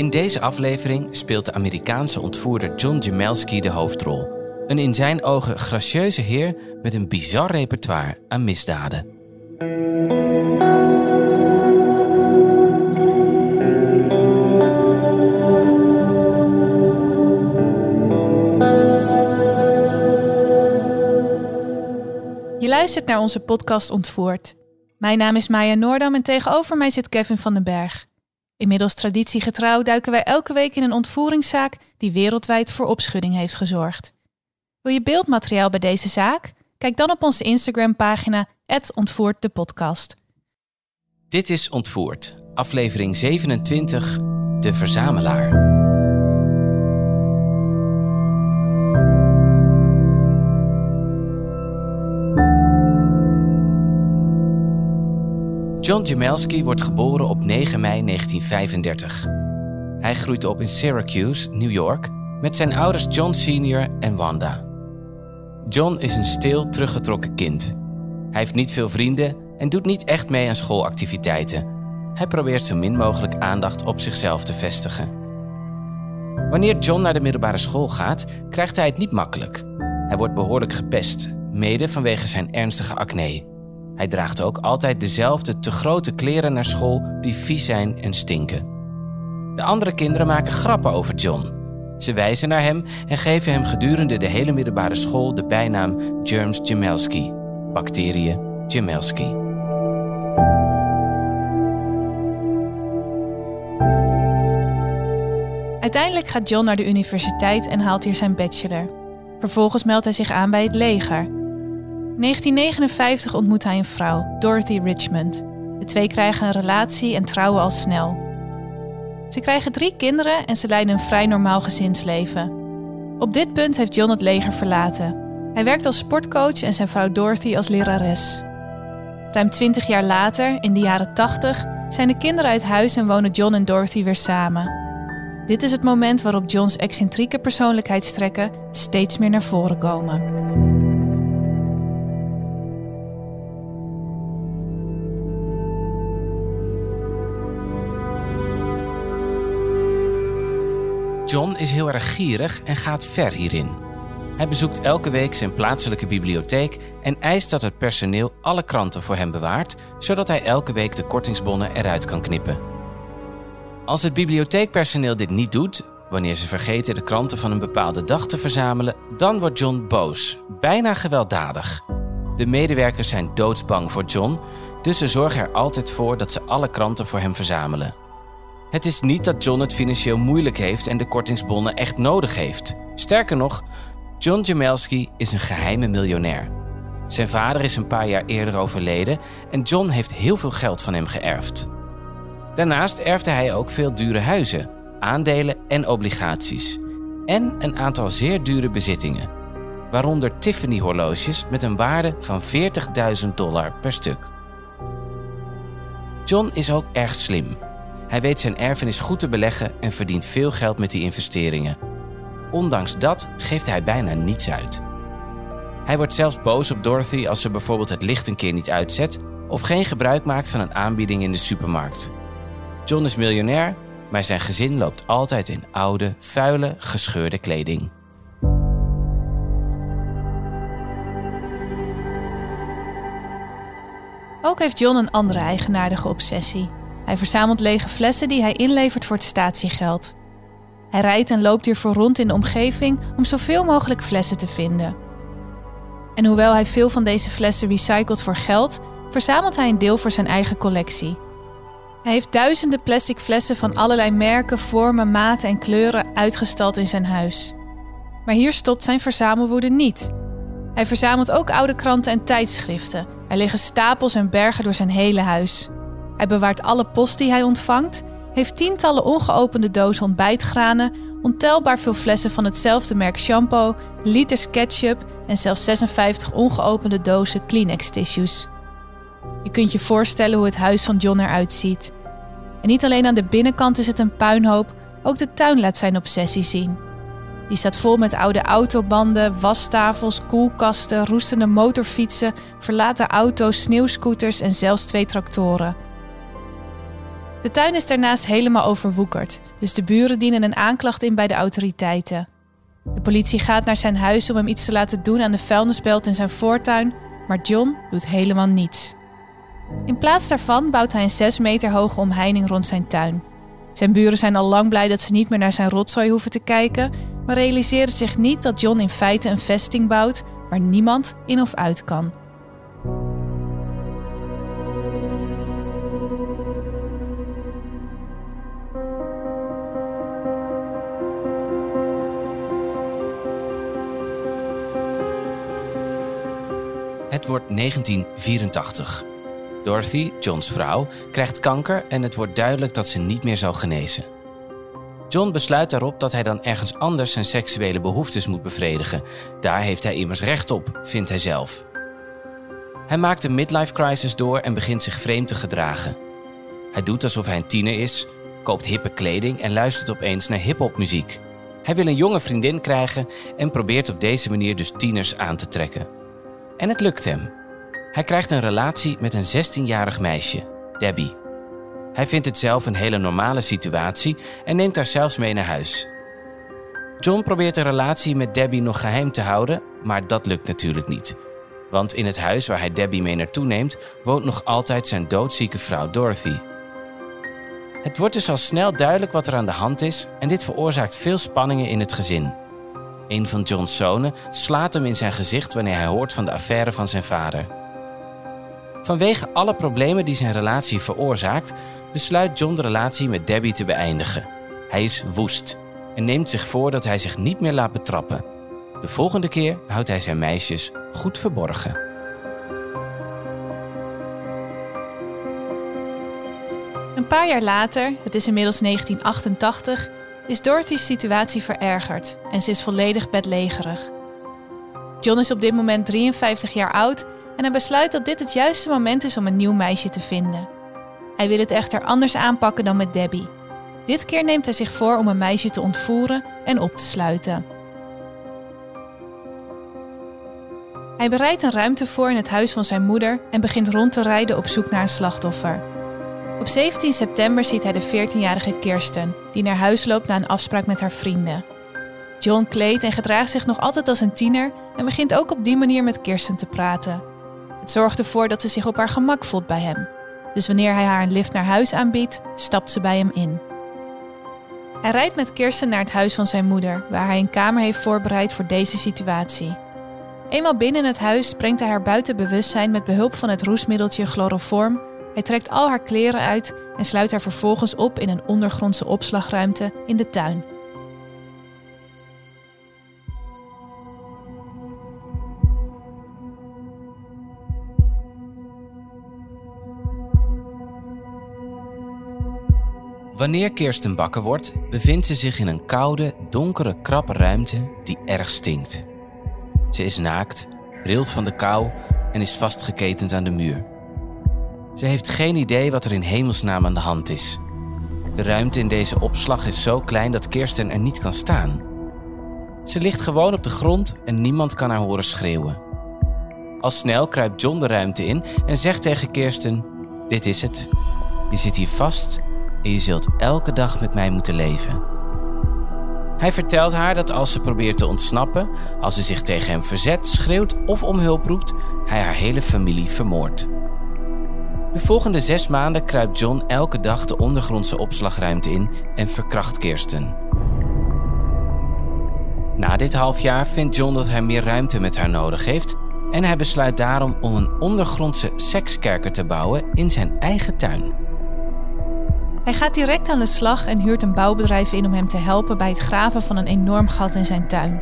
In deze aflevering speelt de Amerikaanse ontvoerder John Jamelski de hoofdrol. Een in zijn ogen gracieuze heer met een bizar repertoire aan misdaden. Je luistert naar onze podcast Ontvoerd. Mijn naam is Maya Noordam en tegenover mij zit Kevin van den Berg. Inmiddels traditiegetrouw duiken wij elke week in een ontvoeringszaak die wereldwijd voor opschudding heeft gezorgd. Wil je beeldmateriaal bij deze zaak? Kijk dan op onze Instagram-pagina Ontvoerd de podcast. Dit is Ontvoerd, aflevering 27, De Verzamelaar. John Jamelski wordt geboren op 9 mei 1935. Hij groeit op in Syracuse, New York, met zijn ouders John Sr. en Wanda. John is een stil, teruggetrokken kind. Hij heeft niet veel vrienden en doet niet echt mee aan schoolactiviteiten. Hij probeert zo min mogelijk aandacht op zichzelf te vestigen. Wanneer John naar de middelbare school gaat, krijgt hij het niet makkelijk. Hij wordt behoorlijk gepest, mede vanwege zijn ernstige acne. Hij draagt ook altijd dezelfde te grote kleren naar school die vies zijn en stinken. De andere kinderen maken grappen over John. Ze wijzen naar hem en geven hem gedurende de hele middelbare school de bijnaam Germs Jamelski, bacteriën Jamelski. Uiteindelijk gaat John naar de universiteit en haalt hier zijn bachelor. Vervolgens meldt hij zich aan bij het leger 1959 ontmoet hij een vrouw, Dorothy Richmond. De twee krijgen een relatie en trouwen al snel. Ze krijgen drie kinderen en ze leiden een vrij normaal gezinsleven. Op dit punt heeft John het leger verlaten. Hij werkt als sportcoach en zijn vrouw Dorothy als lerares. Ruim 20 jaar later, in de jaren 80, zijn de kinderen uit huis en wonen John en Dorothy weer samen. Dit is het moment waarop Johns excentrieke persoonlijkheidstrekken steeds meer naar voren komen. John is heel erg gierig en gaat ver hierin. Hij bezoekt elke week zijn plaatselijke bibliotheek en eist dat het personeel alle kranten voor hem bewaart, zodat hij elke week de kortingsbonnen eruit kan knippen. Als het bibliotheekpersoneel dit niet doet, wanneer ze vergeten de kranten van een bepaalde dag te verzamelen, dan wordt John boos, bijna gewelddadig. De medewerkers zijn doodsbang voor John, dus ze zorgen er altijd voor dat ze alle kranten voor hem verzamelen. Het is niet dat John het financieel moeilijk heeft en de kortingsbonnen echt nodig heeft. Sterker nog, John Jamelski is een geheime miljonair. Zijn vader is een paar jaar eerder overleden en John heeft heel veel geld van hem geërfd. Daarnaast erfde hij ook veel dure huizen, aandelen en obligaties. En een aantal zeer dure bezittingen, waaronder Tiffany-horloges met een waarde van 40.000 dollar per stuk. John is ook erg slim hij weet zijn erfenis goed te beleggen en verdient veel geld met die investeringen. Ondanks dat geeft hij bijna niets uit. Hij wordt zelfs boos op Dorothy als ze bijvoorbeeld het licht een keer niet uitzet of geen gebruik maakt van een aanbieding in de supermarkt. John is miljonair, maar zijn gezin loopt altijd in oude, vuile, gescheurde kleding. Ook heeft John een andere eigenaardige obsessie. Hij verzamelt lege flessen die hij inlevert voor het statiegeld. Hij rijdt en loopt hiervoor rond in de omgeving om zoveel mogelijk flessen te vinden. En hoewel hij veel van deze flessen recycelt voor geld, verzamelt hij een deel voor zijn eigen collectie. Hij heeft duizenden plastic flessen van allerlei merken, vormen, maten en kleuren uitgestald in zijn huis. Maar hier stopt zijn verzamelwoede niet. Hij verzamelt ook oude kranten en tijdschriften. Er liggen stapels en bergen door zijn hele huis. Hij bewaart alle post die hij ontvangt heeft tientallen ongeopende dozen ontbijtgranen, ontelbaar veel flessen van hetzelfde merk shampoo, liters ketchup en zelfs 56 ongeopende dozen Kleenex-tissues. Je kunt je voorstellen hoe het huis van John eruit ziet. En niet alleen aan de binnenkant is het een puinhoop, ook de tuin laat zijn obsessie zien. Die staat vol met oude autobanden, wastafels, koelkasten, roestende motorfietsen, verlaten auto's, sneeuwscooters en zelfs twee tractoren. De tuin is daarnaast helemaal overwoekerd, dus de buren dienen een aanklacht in bij de autoriteiten. De politie gaat naar zijn huis om hem iets te laten doen aan de vuilnisbelt in zijn voortuin, maar John doet helemaal niets. In plaats daarvan bouwt hij een 6 meter hoge omheining rond zijn tuin. Zijn buren zijn al lang blij dat ze niet meer naar zijn rotzooi hoeven te kijken, maar realiseren zich niet dat John in feite een vesting bouwt waar niemand in of uit kan. Het wordt 1984. Dorothy, Johns vrouw, krijgt kanker en het wordt duidelijk dat ze niet meer zal genezen. John besluit daarop dat hij dan ergens anders zijn seksuele behoeftes moet bevredigen. Daar heeft hij immers recht op, vindt hij zelf. Hij maakt een midlife crisis door en begint zich vreemd te gedragen. Hij doet alsof hij een tiener is, koopt hippe kleding en luistert opeens naar hip-hop muziek. Hij wil een jonge vriendin krijgen en probeert op deze manier dus tieners aan te trekken. En het lukt hem. Hij krijgt een relatie met een 16-jarig meisje, Debbie. Hij vindt het zelf een hele normale situatie en neemt haar zelfs mee naar huis. John probeert de relatie met Debbie nog geheim te houden, maar dat lukt natuurlijk niet. Want in het huis waar hij Debbie mee naartoe neemt, woont nog altijd zijn doodzieke vrouw Dorothy. Het wordt dus al snel duidelijk wat er aan de hand is en dit veroorzaakt veel spanningen in het gezin. Een van John's zonen slaat hem in zijn gezicht wanneer hij hoort van de affaire van zijn vader. Vanwege alle problemen die zijn relatie veroorzaakt, besluit John de relatie met Debbie te beëindigen. Hij is woest en neemt zich voor dat hij zich niet meer laat betrappen. De volgende keer houdt hij zijn meisjes goed verborgen. Een paar jaar later, het is inmiddels 1988, is Dorothy's situatie verergerd en ze is volledig bedlegerig. John is op dit moment 53 jaar oud en hij besluit dat dit het juiste moment is om een nieuw meisje te vinden. Hij wil het echter anders aanpakken dan met Debbie. Dit keer neemt hij zich voor om een meisje te ontvoeren en op te sluiten. Hij bereidt een ruimte voor in het huis van zijn moeder en begint rond te rijden op zoek naar een slachtoffer. Op 17 september ziet hij de 14-jarige Kirsten, die naar huis loopt na een afspraak met haar vrienden. John kleedt en gedraagt zich nog altijd als een tiener en begint ook op die manier met Kirsten te praten. Het zorgt ervoor dat ze zich op haar gemak voelt bij hem. Dus wanneer hij haar een lift naar huis aanbiedt, stapt ze bij hem in. Hij rijdt met Kirsten naar het huis van zijn moeder, waar hij een kamer heeft voorbereid voor deze situatie. Eenmaal binnen het huis brengt hij haar buiten bewustzijn met behulp van het roesmiddeltje chloroform. Hij trekt al haar kleren uit en sluit haar vervolgens op in een ondergrondse opslagruimte in de tuin. Wanneer Kirsten wakker wordt, bevindt ze zich in een koude, donkere, krappe ruimte die erg stinkt. Ze is naakt, rilt van de kou en is vastgeketend aan de muur. Ze heeft geen idee wat er in hemelsnaam aan de hand is. De ruimte in deze opslag is zo klein dat Kirsten er niet kan staan. Ze ligt gewoon op de grond en niemand kan haar horen schreeuwen. Al snel kruipt John de ruimte in en zegt tegen Kirsten: Dit is het. Je zit hier vast en je zult elke dag met mij moeten leven. Hij vertelt haar dat als ze probeert te ontsnappen, als ze zich tegen hem verzet, schreeuwt of om hulp roept, hij haar hele familie vermoordt. De volgende zes maanden kruipt John elke dag de ondergrondse opslagruimte in en verkracht Kirsten. Na dit half jaar vindt John dat hij meer ruimte met haar nodig heeft en hij besluit daarom om een ondergrondse sekskerker te bouwen in zijn eigen tuin. Hij gaat direct aan de slag en huurt een bouwbedrijf in om hem te helpen bij het graven van een enorm gat in zijn tuin.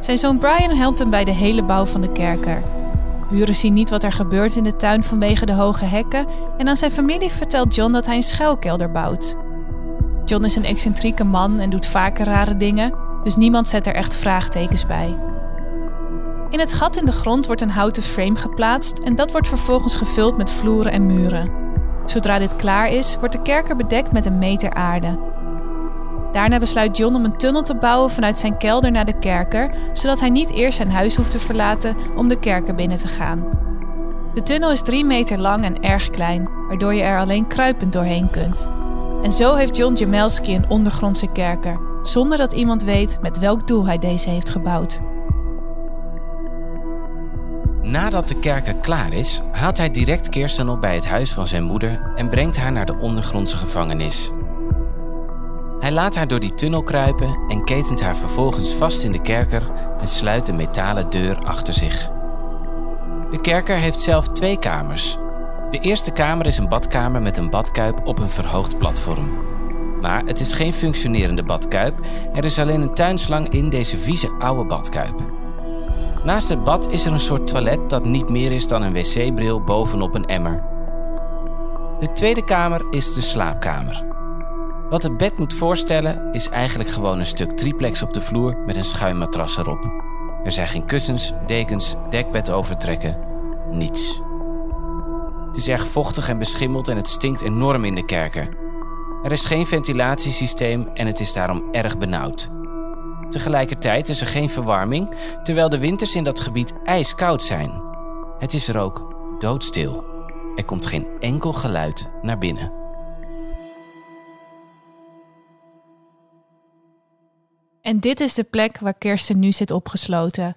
Zijn zoon Brian helpt hem bij de hele bouw van de kerker. Buren zien niet wat er gebeurt in de tuin vanwege de hoge hekken en aan zijn familie vertelt John dat hij een schuilkelder bouwt. John is een excentrieke man en doet vaker rare dingen, dus niemand zet er echt vraagtekens bij. In het gat in de grond wordt een houten frame geplaatst en dat wordt vervolgens gevuld met vloeren en muren. Zodra dit klaar is, wordt de kerker bedekt met een meter aarde. Daarna besluit John om een tunnel te bouwen vanuit zijn kelder naar de kerker, zodat hij niet eerst zijn huis hoeft te verlaten om de kerker binnen te gaan. De tunnel is 3 meter lang en erg klein, waardoor je er alleen kruipend doorheen kunt. En zo heeft John Jamelski een ondergrondse kerker, zonder dat iemand weet met welk doel hij deze heeft gebouwd. Nadat de kerker klaar is, haalt hij direct Kirsten op bij het huis van zijn moeder en brengt haar naar de ondergrondse gevangenis. Hij laat haar door die tunnel kruipen en ketent haar vervolgens vast in de kerker en sluit de metalen deur achter zich. De kerker heeft zelf twee kamers. De eerste kamer is een badkamer met een badkuip op een verhoogd platform. Maar het is geen functionerende badkuip, er is alleen een tuinslang in deze vieze oude badkuip. Naast het bad is er een soort toilet dat niet meer is dan een wc-bril bovenop een emmer. De tweede kamer is de slaapkamer. Wat het bed moet voorstellen is eigenlijk gewoon een stuk triplex op de vloer met een schuimmatras erop. Er zijn geen kussens, dekens, dekbed overtrekken, niets. Het is erg vochtig en beschimmeld en het stinkt enorm in de kerker. Er is geen ventilatiesysteem en het is daarom erg benauwd. Tegelijkertijd is er geen verwarming, terwijl de winters in dat gebied ijskoud zijn. Het is er ook doodstil. Er komt geen enkel geluid naar binnen. En dit is de plek waar Kirsten nu zit opgesloten.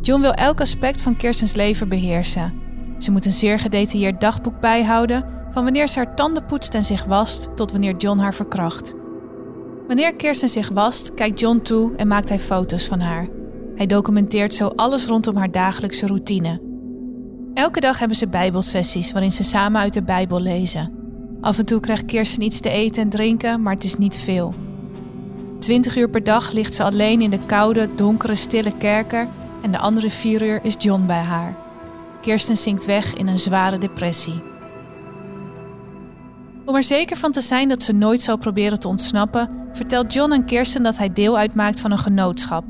John wil elk aspect van Kirstens leven beheersen. Ze moet een zeer gedetailleerd dagboek bijhouden, van wanneer ze haar tanden poetst en zich wast tot wanneer John haar verkracht. Wanneer Kirsten zich wast, kijkt John toe en maakt hij foto's van haar. Hij documenteert zo alles rondom haar dagelijkse routine. Elke dag hebben ze bijbelsessies waarin ze samen uit de Bijbel lezen. Af en toe krijgt Kirsten iets te eten en drinken, maar het is niet veel. Twintig uur per dag ligt ze alleen in de koude, donkere, stille kerker en de andere vier uur is John bij haar. Kirsten zinkt weg in een zware depressie. Om er zeker van te zijn dat ze nooit zal proberen te ontsnappen, vertelt John aan Kirsten dat hij deel uitmaakt van een genootschap.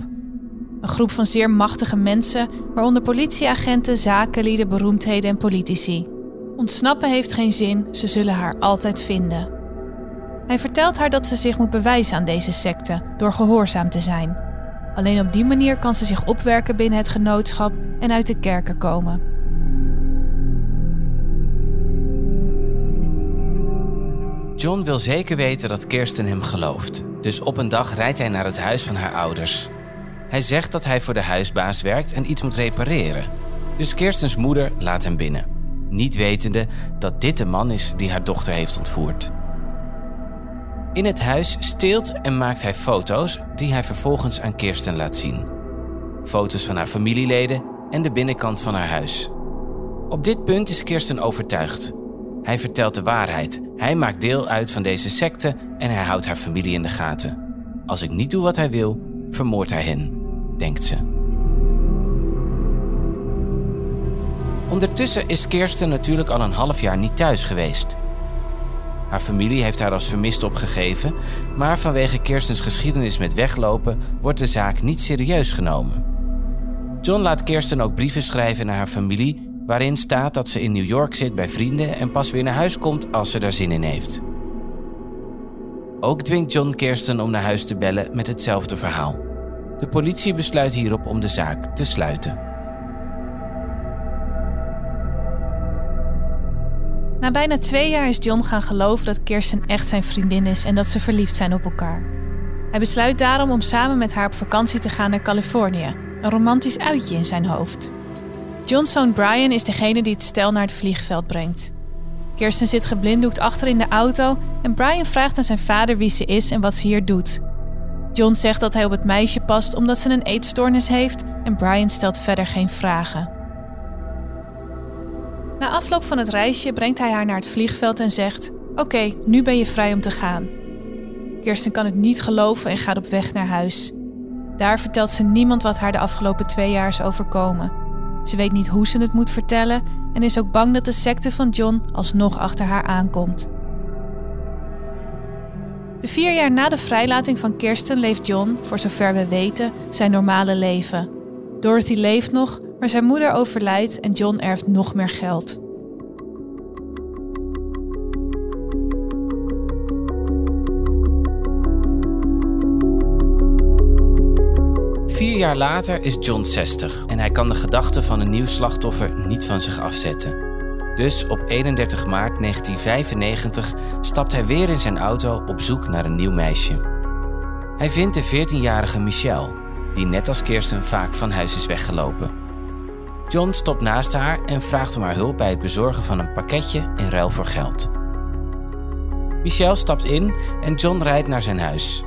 Een groep van zeer machtige mensen, waaronder politieagenten, zakenlieden, beroemdheden en politici. Ontsnappen heeft geen zin, ze zullen haar altijd vinden. Hij vertelt haar dat ze zich moet bewijzen aan deze secte door gehoorzaam te zijn. Alleen op die manier kan ze zich opwerken binnen het genootschap en uit de kerken komen. John wil zeker weten dat Kirsten hem gelooft, dus op een dag rijdt hij naar het huis van haar ouders. Hij zegt dat hij voor de huisbaas werkt en iets moet repareren. Dus Kirstens moeder laat hem binnen, niet wetende dat dit de man is die haar dochter heeft ontvoerd. In het huis steelt en maakt hij foto's die hij vervolgens aan Kirsten laat zien. Foto's van haar familieleden en de binnenkant van haar huis. Op dit punt is Kirsten overtuigd. Hij vertelt de waarheid. Hij maakt deel uit van deze secte en hij houdt haar familie in de gaten. Als ik niet doe wat hij wil, vermoordt hij hen, denkt ze. Ondertussen is Kirsten natuurlijk al een half jaar niet thuis geweest. Haar familie heeft haar als vermist opgegeven, maar vanwege Kirstens geschiedenis met weglopen wordt de zaak niet serieus genomen. John laat Kirsten ook brieven schrijven naar haar familie, waarin staat dat ze in New York zit bij vrienden en pas weer naar huis komt als ze daar zin in heeft. Ook dwingt John Kirsten om naar huis te bellen met hetzelfde verhaal. De politie besluit hierop om de zaak te sluiten. Na bijna twee jaar is John gaan geloven dat Kirsten echt zijn vriendin is en dat ze verliefd zijn op elkaar. Hij besluit daarom om samen met haar op vakantie te gaan naar Californië, een romantisch uitje in zijn hoofd. John's zoon Brian is degene die het stel naar het vliegveld brengt. Kirsten zit geblinddoekt achter in de auto en Brian vraagt aan zijn vader wie ze is en wat ze hier doet. John zegt dat hij op het meisje past omdat ze een eetstoornis heeft en Brian stelt verder geen vragen. Na afloop van het reisje brengt hij haar naar het vliegveld en zegt: Oké, nu ben je vrij om te gaan. Kirsten kan het niet geloven en gaat op weg naar huis. Daar vertelt ze niemand wat haar de afgelopen twee jaar is overkomen. Ze weet niet hoe ze het moet vertellen en is ook bang dat de secte van John alsnog achter haar aankomt. De vier jaar na de vrijlating van Kirsten leeft John, voor zover we weten, zijn normale leven. Dorothy leeft nog, maar zijn moeder overlijdt en John erft nog meer geld. Vier jaar later is John 60 en hij kan de gedachte van een nieuw slachtoffer niet van zich afzetten. Dus op 31 maart 1995 stapt hij weer in zijn auto op zoek naar een nieuw meisje. Hij vindt de 14-jarige Michelle, die net als Kirsten vaak van huis is weggelopen. John stopt naast haar en vraagt om haar hulp bij het bezorgen van een pakketje in ruil voor geld. Michelle stapt in en John rijdt naar zijn huis.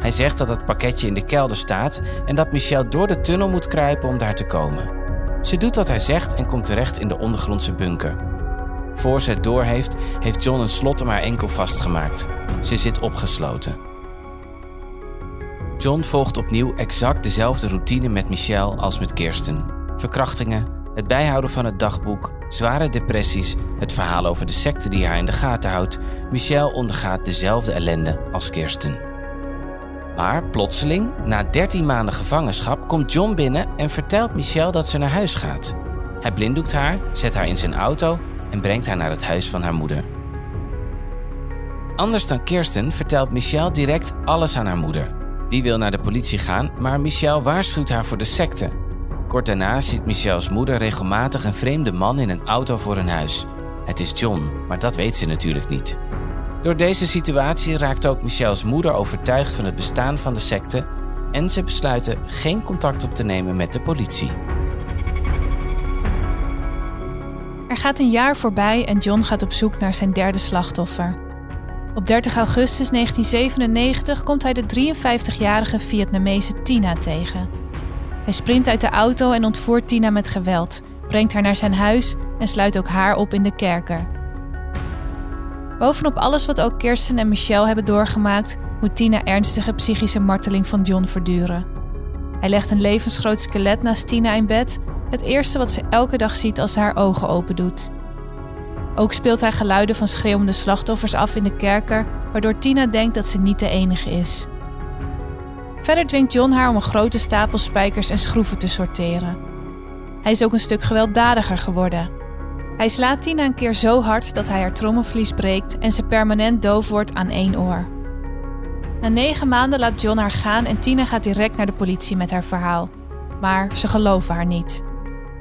Hij zegt dat het pakketje in de kelder staat en dat Michelle door de tunnel moet kruipen om daar te komen. Ze doet wat hij zegt en komt terecht in de ondergrondse bunker. Voor ze het doorheeft, heeft John een slot om haar enkel vastgemaakt. Ze zit opgesloten. John volgt opnieuw exact dezelfde routine met Michelle als met Kirsten. Verkrachtingen, het bijhouden van het dagboek, zware depressies, het verhaal over de secte die haar in de gaten houdt. Michelle ondergaat dezelfde ellende als Kirsten. Maar plotseling, na 13 maanden gevangenschap, komt John binnen en vertelt Michelle dat ze naar huis gaat. Hij blinddoekt haar, zet haar in zijn auto en brengt haar naar het huis van haar moeder. Anders dan Kirsten vertelt Michelle direct alles aan haar moeder. Die wil naar de politie gaan, maar Michelle waarschuwt haar voor de secte. Kort daarna ziet Michelle's moeder regelmatig een vreemde man in een auto voor hun huis. Het is John, maar dat weet ze natuurlijk niet. Door deze situatie raakt ook Michelle's moeder overtuigd van het bestaan van de secte en ze besluiten geen contact op te nemen met de politie. Er gaat een jaar voorbij en John gaat op zoek naar zijn derde slachtoffer. Op 30 augustus 1997 komt hij de 53-jarige Vietnamese Tina tegen. Hij sprint uit de auto en ontvoert Tina met geweld, brengt haar naar zijn huis en sluit ook haar op in de kerker. Bovenop alles wat ook Kirsten en Michelle hebben doorgemaakt, moet Tina ernstige psychische marteling van John verduren. Hij legt een levensgroot skelet naast Tina in bed, het eerste wat ze elke dag ziet als ze haar ogen open doet. Ook speelt hij geluiden van schreeuwende slachtoffers af in de kerker, waardoor Tina denkt dat ze niet de enige is. Verder dwingt John haar om een grote stapel spijkers en schroeven te sorteren. Hij is ook een stuk gewelddadiger geworden. Hij slaat Tina een keer zo hard dat hij haar trommelvlies breekt en ze permanent doof wordt aan één oor. Na negen maanden laat John haar gaan en Tina gaat direct naar de politie met haar verhaal. Maar ze geloven haar niet.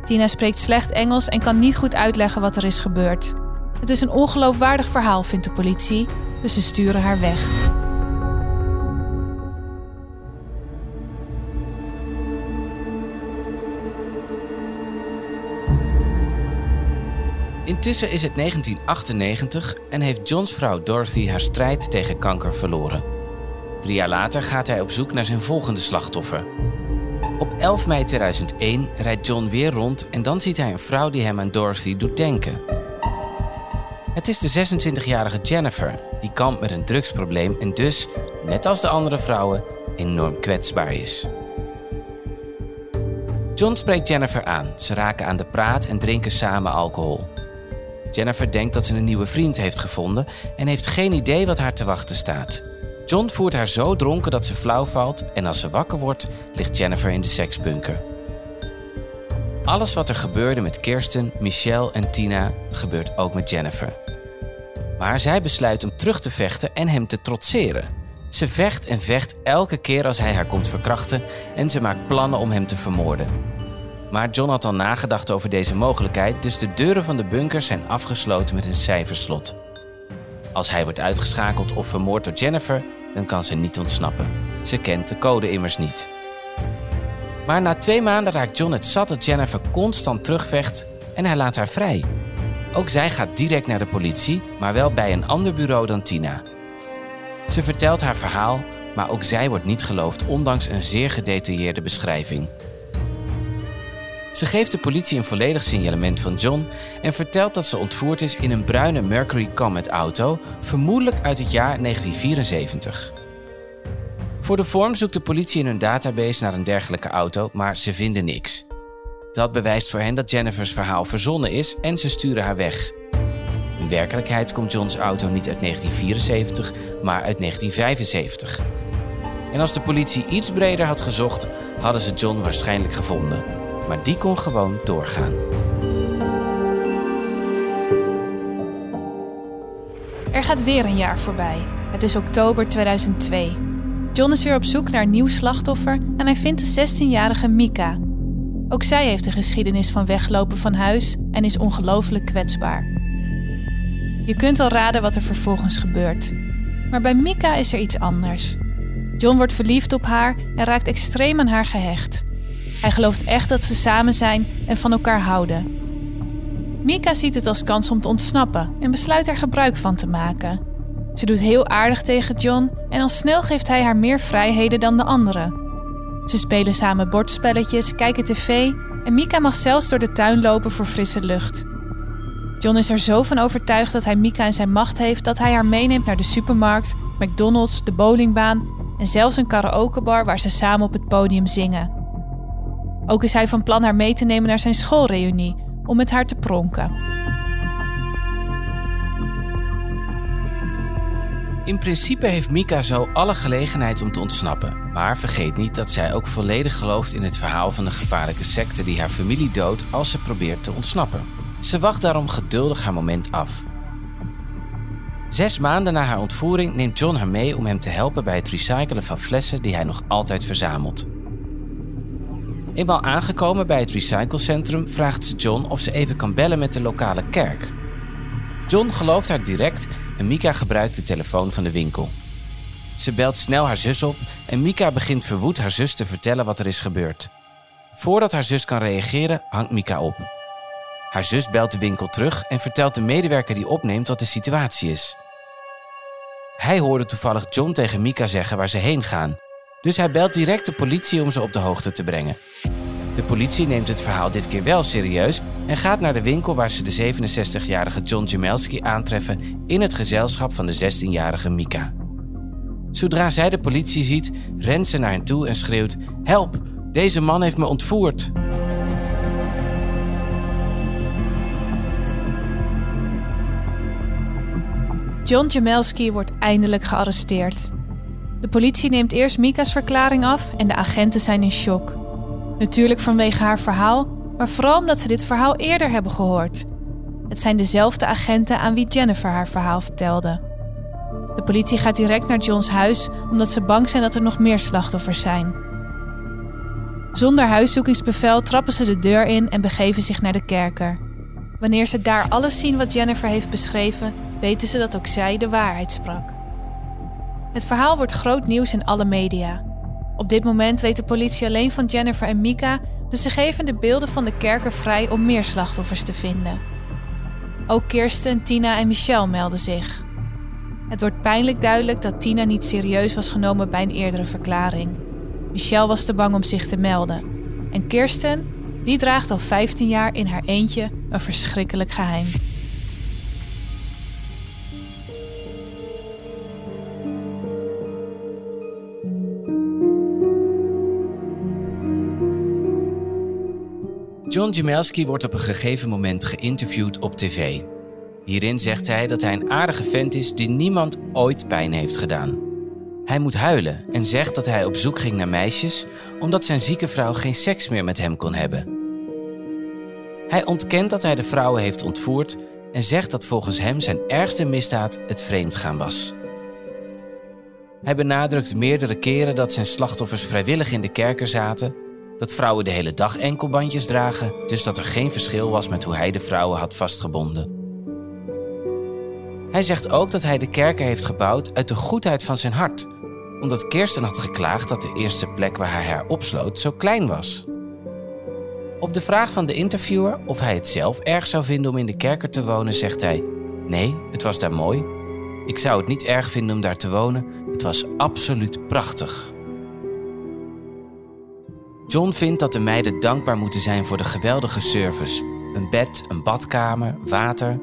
Tina spreekt slecht Engels en kan niet goed uitleggen wat er is gebeurd. Het is een ongeloofwaardig verhaal, vindt de politie, dus ze sturen haar weg. Intussen is het 1998 en heeft Johns vrouw Dorothy haar strijd tegen kanker verloren. Drie jaar later gaat hij op zoek naar zijn volgende slachtoffer. Op 11 mei 2001 rijdt John weer rond en dan ziet hij een vrouw die hem aan Dorothy doet denken. Het is de 26-jarige Jennifer, die kampt met een drugsprobleem en dus, net als de andere vrouwen, enorm kwetsbaar is. John spreekt Jennifer aan. Ze raken aan de praat en drinken samen alcohol. Jennifer denkt dat ze een nieuwe vriend heeft gevonden en heeft geen idee wat haar te wachten staat. John voert haar zo dronken dat ze flauw valt en als ze wakker wordt, ligt Jennifer in de seksbunker. Alles wat er gebeurde met Kirsten, Michelle en Tina gebeurt ook met Jennifer. Maar zij besluit om terug te vechten en hem te trotseren. Ze vecht en vecht elke keer als hij haar komt verkrachten en ze maakt plannen om hem te vermoorden. Maar John had al nagedacht over deze mogelijkheid, dus de deuren van de bunker zijn afgesloten met een cijferslot. Als hij wordt uitgeschakeld of vermoord door Jennifer, dan kan ze niet ontsnappen. Ze kent de code immers niet. Maar na twee maanden raakt John het zat dat Jennifer constant terugvecht en hij laat haar vrij. Ook zij gaat direct naar de politie, maar wel bij een ander bureau dan Tina. Ze vertelt haar verhaal, maar ook zij wordt niet geloofd, ondanks een zeer gedetailleerde beschrijving. Ze geeft de politie een volledig signalement van John en vertelt dat ze ontvoerd is in een bruine Mercury Comet auto, vermoedelijk uit het jaar 1974. Voor de vorm zoekt de politie in hun database naar een dergelijke auto, maar ze vinden niks. Dat bewijst voor hen dat Jennifer's verhaal verzonnen is en ze sturen haar weg. In werkelijkheid komt Johns auto niet uit 1974, maar uit 1975. En als de politie iets breder had gezocht, hadden ze John waarschijnlijk gevonden. Maar die kon gewoon doorgaan. Er gaat weer een jaar voorbij. Het is oktober 2002. John is weer op zoek naar een nieuw slachtoffer en hij vindt de 16-jarige Mika. Ook zij heeft een geschiedenis van weglopen van huis en is ongelooflijk kwetsbaar. Je kunt al raden wat er vervolgens gebeurt. Maar bij Mika is er iets anders. John wordt verliefd op haar en raakt extreem aan haar gehecht. Hij gelooft echt dat ze samen zijn en van elkaar houden. Mika ziet het als kans om te ontsnappen en besluit er gebruik van te maken. Ze doet heel aardig tegen John en al snel geeft hij haar meer vrijheden dan de anderen. Ze spelen samen bordspelletjes, kijken tv en Mika mag zelfs door de tuin lopen voor frisse lucht. John is er zo van overtuigd dat hij Mika in zijn macht heeft dat hij haar meeneemt naar de supermarkt, McDonald's, de bowlingbaan en zelfs een karaokebar waar ze samen op het podium zingen. Ook is hij van plan haar mee te nemen naar zijn schoolreunie om met haar te pronken. In principe heeft Mika zo alle gelegenheid om te ontsnappen. Maar vergeet niet dat zij ook volledig gelooft in het verhaal van de gevaarlijke secte die haar familie doodt als ze probeert te ontsnappen. Ze wacht daarom geduldig haar moment af. Zes maanden na haar ontvoering neemt John haar mee om hem te helpen bij het recyclen van flessen die hij nog altijd verzamelt. Eenmaal aangekomen bij het recyclecentrum vraagt ze John of ze even kan bellen met de lokale kerk. John gelooft haar direct en Mika gebruikt de telefoon van de winkel. Ze belt snel haar zus op en Mika begint verwoed haar zus te vertellen wat er is gebeurd. Voordat haar zus kan reageren, hangt Mika op. Haar zus belt de winkel terug en vertelt de medewerker die opneemt wat de situatie is. Hij hoorde toevallig John tegen Mika zeggen waar ze heen gaan, dus hij belt direct de politie om ze op de hoogte te brengen. De politie neemt het verhaal dit keer wel serieus en gaat naar de winkel waar ze de 67-jarige John Jamelski aantreffen in het gezelschap van de 16-jarige Mika. Zodra zij de politie ziet, rent ze naar hen toe en schreeuwt: Help, deze man heeft me ontvoerd. John Jamelski wordt eindelijk gearresteerd. De politie neemt eerst Mika's verklaring af en de agenten zijn in shock. Natuurlijk vanwege haar verhaal, maar vooral omdat ze dit verhaal eerder hebben gehoord. Het zijn dezelfde agenten aan wie Jennifer haar verhaal vertelde. De politie gaat direct naar Johns huis omdat ze bang zijn dat er nog meer slachtoffers zijn. Zonder huiszoekingsbevel trappen ze de deur in en begeven zich naar de kerker. Wanneer ze daar alles zien wat Jennifer heeft beschreven, weten ze dat ook zij de waarheid sprak. Het verhaal wordt groot nieuws in alle media. Op dit moment weet de politie alleen van Jennifer en Mika, dus ze geven de beelden van de kerker vrij om meer slachtoffers te vinden. Ook Kirsten, Tina en Michelle melden zich. Het wordt pijnlijk duidelijk dat Tina niet serieus was genomen bij een eerdere verklaring. Michelle was te bang om zich te melden. En Kirsten, die draagt al 15 jaar in haar eentje een verschrikkelijk geheim. John Jamelski wordt op een gegeven moment geïnterviewd op tv. Hierin zegt hij dat hij een aardige vent is die niemand ooit pijn heeft gedaan. Hij moet huilen en zegt dat hij op zoek ging naar meisjes omdat zijn zieke vrouw geen seks meer met hem kon hebben. Hij ontkent dat hij de vrouwen heeft ontvoerd en zegt dat volgens hem zijn ergste misdaad het vreemdgaan was. Hij benadrukt meerdere keren dat zijn slachtoffers vrijwillig in de kerker zaten dat vrouwen de hele dag enkelbandjes dragen, dus dat er geen verschil was met hoe hij de vrouwen had vastgebonden. Hij zegt ook dat hij de kerken heeft gebouwd uit de goedheid van zijn hart, omdat Kirsten had geklaagd dat de eerste plek waar hij haar opsloot zo klein was. Op de vraag van de interviewer of hij het zelf erg zou vinden om in de kerker te wonen, zegt hij: Nee, het was daar mooi. Ik zou het niet erg vinden om daar te wonen. Het was absoluut prachtig. John vindt dat de meiden dankbaar moeten zijn voor de geweldige service: een bed, een badkamer, water.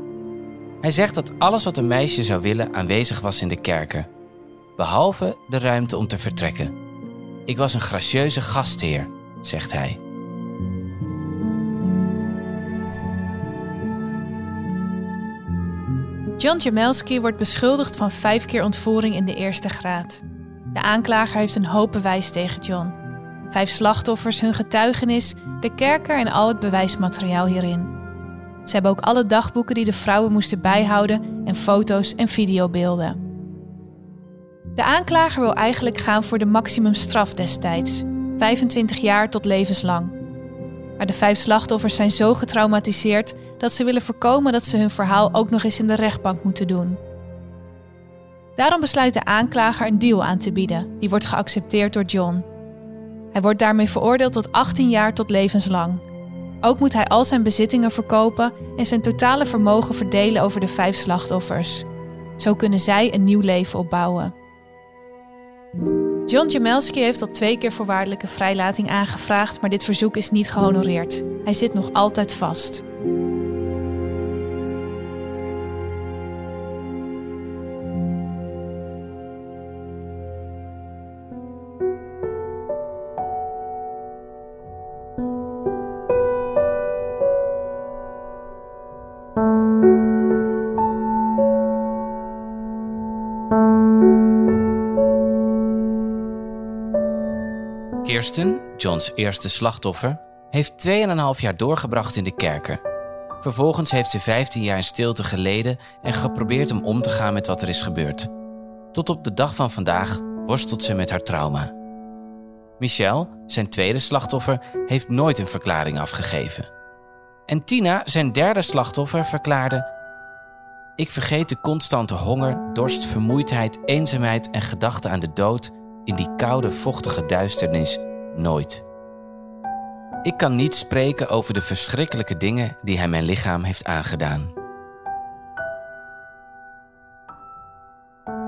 Hij zegt dat alles wat een meisje zou willen aanwezig was in de kerken, behalve de ruimte om te vertrekken. Ik was een gracieuze gastheer, zegt hij. John Jamelski wordt beschuldigd van vijf keer ontvoering in de eerste graad. De aanklager heeft een hoop bewijs tegen John. Vijf slachtoffers, hun getuigenis, de kerker en al het bewijsmateriaal hierin. Ze hebben ook alle dagboeken die de vrouwen moesten bijhouden en foto's en videobeelden. De aanklager wil eigenlijk gaan voor de maximumstraf destijds, 25 jaar tot levenslang. Maar de vijf slachtoffers zijn zo getraumatiseerd dat ze willen voorkomen dat ze hun verhaal ook nog eens in de rechtbank moeten doen. Daarom besluit de aanklager een deal aan te bieden, die wordt geaccepteerd door John. Hij wordt daarmee veroordeeld tot 18 jaar tot levenslang. Ook moet hij al zijn bezittingen verkopen en zijn totale vermogen verdelen over de vijf slachtoffers. Zo kunnen zij een nieuw leven opbouwen. John Jamelski heeft al twee keer voorwaardelijke vrijlating aangevraagd, maar dit verzoek is niet gehonoreerd. Hij zit nog altijd vast. Eerste slachtoffer, heeft 2,5 jaar doorgebracht in de kerker. Vervolgens heeft ze 15 jaar in stilte geleden en geprobeerd om om te gaan met wat er is gebeurd. Tot op de dag van vandaag worstelt ze met haar trauma. Michel, zijn tweede slachtoffer, heeft nooit een verklaring afgegeven. En Tina, zijn derde slachtoffer, verklaarde: Ik vergeet de constante honger, dorst, vermoeidheid, eenzaamheid en gedachten aan de dood in die koude, vochtige duisternis nooit. Ik kan niet spreken over de verschrikkelijke dingen die hij mijn lichaam heeft aangedaan.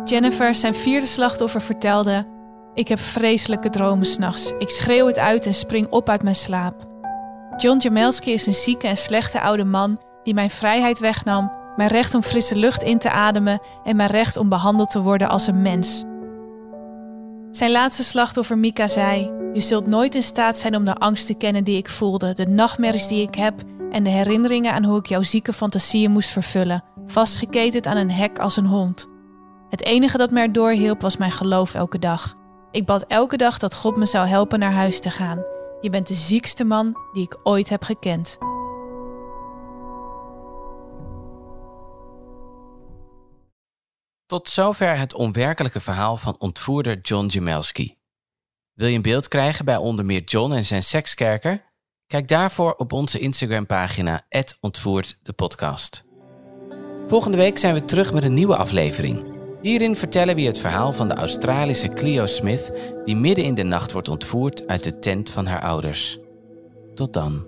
Jennifer, zijn vierde slachtoffer, vertelde: Ik heb vreselijke dromen s'nachts. Ik schreeuw het uit en spring op uit mijn slaap. John Jamelski is een zieke en slechte oude man die mijn vrijheid wegnam, mijn recht om frisse lucht in te ademen en mijn recht om behandeld te worden als een mens. Zijn laatste slachtoffer Mika zei: Je zult nooit in staat zijn om de angst te kennen die ik voelde, de nachtmerries die ik heb en de herinneringen aan hoe ik jouw zieke fantasieën moest vervullen, vastgeketend aan een hek als een hond. Het enige dat me erdoor hielp was mijn geloof elke dag. Ik bad elke dag dat God me zou helpen naar huis te gaan. Je bent de ziekste man die ik ooit heb gekend. Tot zover het onwerkelijke verhaal van ontvoerder John Jamelski. Wil je een beeld krijgen bij onder meer John en zijn sekskerker? Kijk daarvoor op onze Instagram-pagina ontvoerd de podcast. Volgende week zijn we terug met een nieuwe aflevering. Hierin vertellen we het verhaal van de Australische Cleo Smith, die midden in de nacht wordt ontvoerd uit de tent van haar ouders. Tot dan.